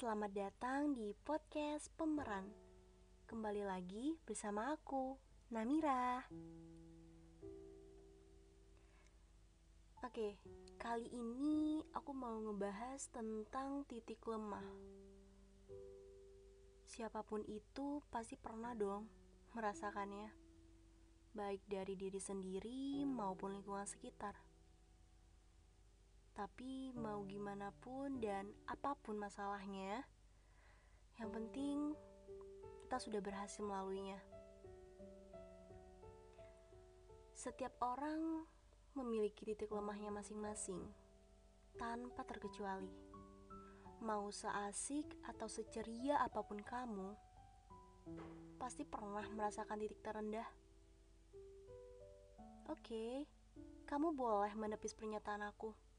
Selamat datang di podcast Pemeran. Kembali lagi bersama aku, Namira. Oke, kali ini aku mau ngebahas tentang titik lemah. Siapa pun itu pasti pernah dong merasakannya, baik dari diri sendiri maupun lingkungan sekitar. Tapi mau gimana pun dan apa pun masalahnya, yang penting kita sudah berhasil melaluinya. Setiap orang memiliki titik lemahnya masing-masing, tanpa terkecuali. Mau seasik atau seceria apa pun kamu, pasti pernah merasakan titik terendah. Oke, kamu boleh menepis pernyataan aku.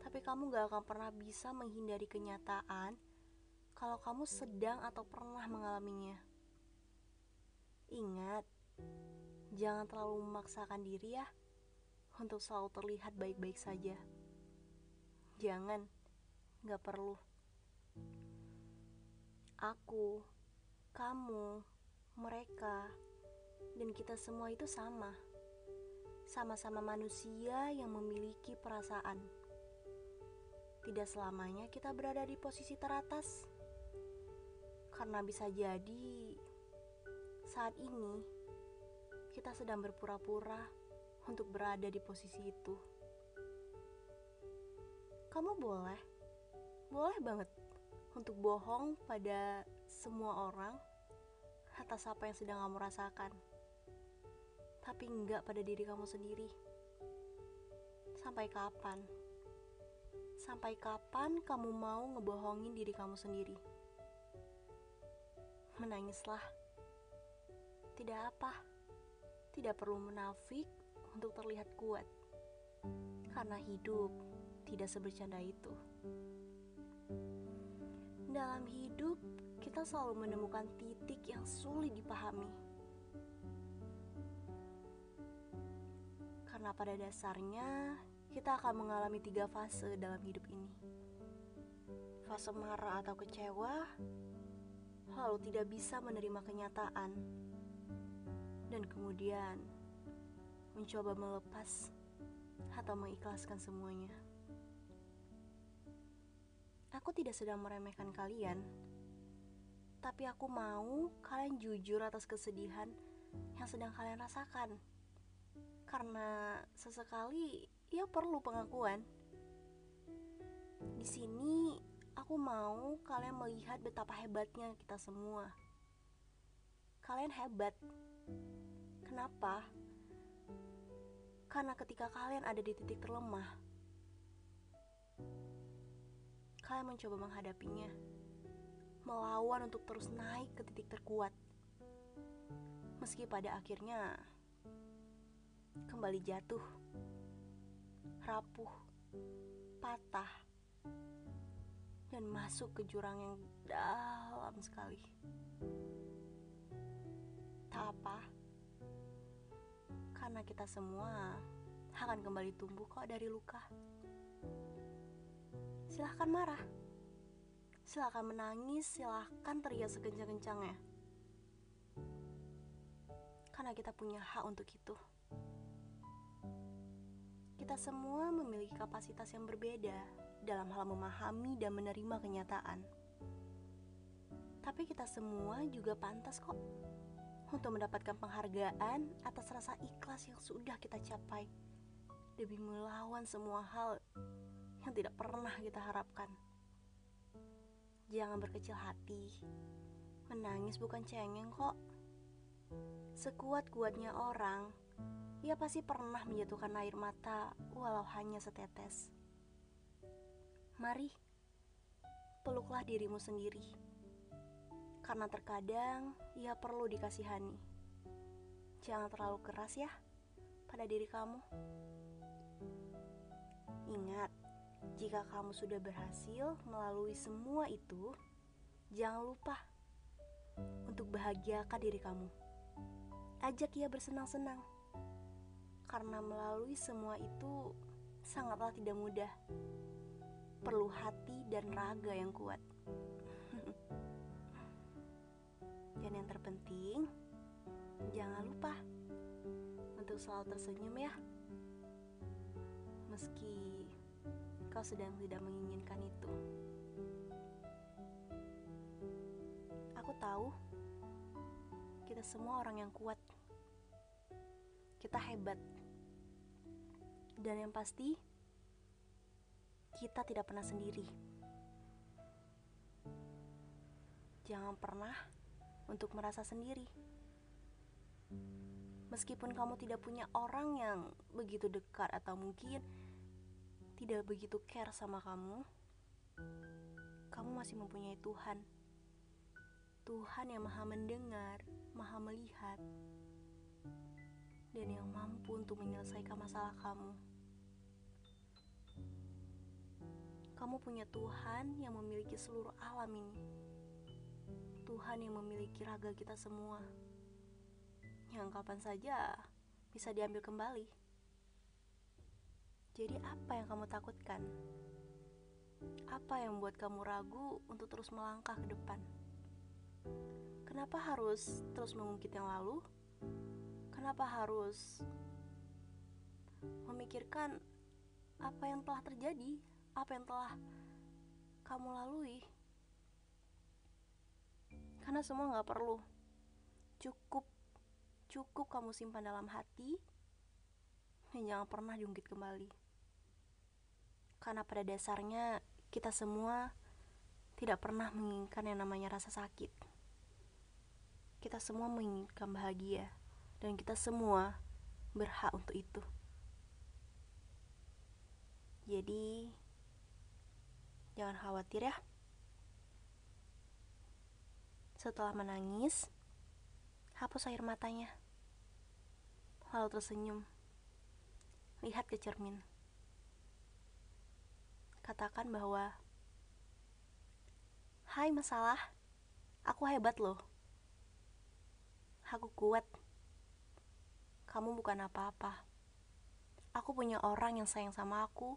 Tapi kamu gak akan pernah bisa menghindari kenyataan kalau kamu sedang atau pernah mengalaminya. Ingat, jangan terlalu memaksakan diri ya untuk selalu terlihat baik-baik saja. Jangan, gak perlu. Aku, kamu, mereka, dan kita semua itu sama. Sama-sama manusia yang memiliki perasaan tidak selamanya kita berada di posisi teratas. Karena bisa jadi saat ini kita sedang berpura-pura untuk berada di posisi itu. Kamu boleh, boleh banget untuk bohong pada semua orang atas apa yang sedang kamu rasakan. Tapi enggak pada diri kamu sendiri. Sampai kapan? Sampai kapan kamu mau ngebohongin diri kamu sendiri? Menangislah. Tidak apa. Tidak perlu menafik untuk terlihat kuat. Karena hidup tidak sebercanda itu. Dalam hidup, kita selalu menemukan titik yang sulit dipahami. Karena pada dasarnya kita akan mengalami tiga fase dalam hidup ini. Fase marah atau kecewa, lalu tidak bisa menerima kenyataan, dan kemudian mencoba melepas atau mengikhlaskan semuanya. Aku tidak sedang meremehkan kalian, tapi aku mau kalian jujur atas kesedihan yang sedang kalian rasakan. Karena sesekali ia perlu pengakuan. Di sini aku mau kalian melihat betapa hebatnya kita semua. Kalian hebat. Kenapa? Karena ketika kalian ada di titik terlemah, kalian mencoba menghadapinya, melawan untuk terus naik ke titik terkuat. Meski pada akhirnya kembali jatuh rapuh, patah, dan masuk ke jurang yang dalam sekali. Tak apa, karena kita semua akan kembali tumbuh kok dari luka. Silahkan marah, silahkan menangis, silahkan teriak sekencang-kencangnya. Karena kita punya hak untuk itu kita semua memiliki kapasitas yang berbeda dalam hal memahami dan menerima kenyataan. Tapi kita semua juga pantas kok untuk mendapatkan penghargaan atas rasa ikhlas yang sudah kita capai demi melawan semua hal yang tidak pernah kita harapkan. Jangan berkecil hati. Menangis bukan cengeng kok. Sekuat-kuatnya orang ia pasti pernah menjatuhkan air mata walau hanya setetes. Mari, peluklah dirimu sendiri. Karena terkadang ia perlu dikasihani. Jangan terlalu keras ya pada diri kamu. Ingat, jika kamu sudah berhasil melalui semua itu, jangan lupa untuk bahagiakan diri kamu. Ajak ia bersenang-senang karena melalui semua itu sangatlah tidak mudah. perlu hati dan raga yang kuat. dan yang terpenting, jangan lupa untuk selalu tersenyum ya. Meski kau sedang tidak menginginkan itu. Aku tahu kita semua orang yang kuat. Kita hebat. Dan yang pasti, kita tidak pernah sendiri. Jangan pernah untuk merasa sendiri. Meskipun kamu tidak punya orang yang begitu dekat atau mungkin tidak begitu care sama kamu, kamu masih mempunyai Tuhan. Tuhan yang maha mendengar, maha melihat, dan yang mampu untuk menyelesaikan masalah kamu. Kamu punya Tuhan yang memiliki seluruh alam ini. Tuhan yang memiliki raga kita semua. Yang kapan saja bisa diambil kembali. Jadi apa yang kamu takutkan? Apa yang membuat kamu ragu untuk terus melangkah ke depan? Kenapa harus terus mengungkit yang lalu? Kenapa harus memikirkan apa yang telah terjadi apa yang telah kamu lalui. Karena semua gak perlu. Cukup cukup kamu simpan dalam hati. Dan jangan pernah diungkit kembali. Karena pada dasarnya kita semua tidak pernah menginginkan yang namanya rasa sakit. Kita semua menginginkan bahagia. Dan kita semua berhak untuk itu. Jadi Jangan khawatir ya. Setelah menangis, hapus air matanya. Lalu tersenyum. Lihat ke cermin. Katakan bahwa Hai masalah, aku hebat loh. Aku kuat. Kamu bukan apa-apa. Aku punya orang yang sayang sama aku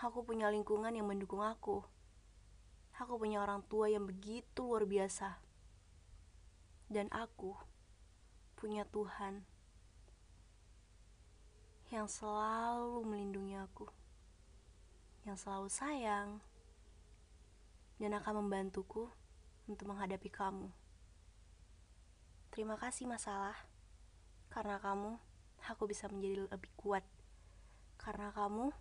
Aku punya lingkungan yang mendukung aku. Aku punya orang tua yang begitu luar biasa. Dan aku punya Tuhan yang selalu melindungi aku. Yang selalu sayang dan akan membantuku untuk menghadapi kamu. Terima kasih masalah. Karena kamu, aku bisa menjadi lebih kuat. Karena kamu,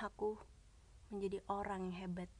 aku menjadi orang yang hebat.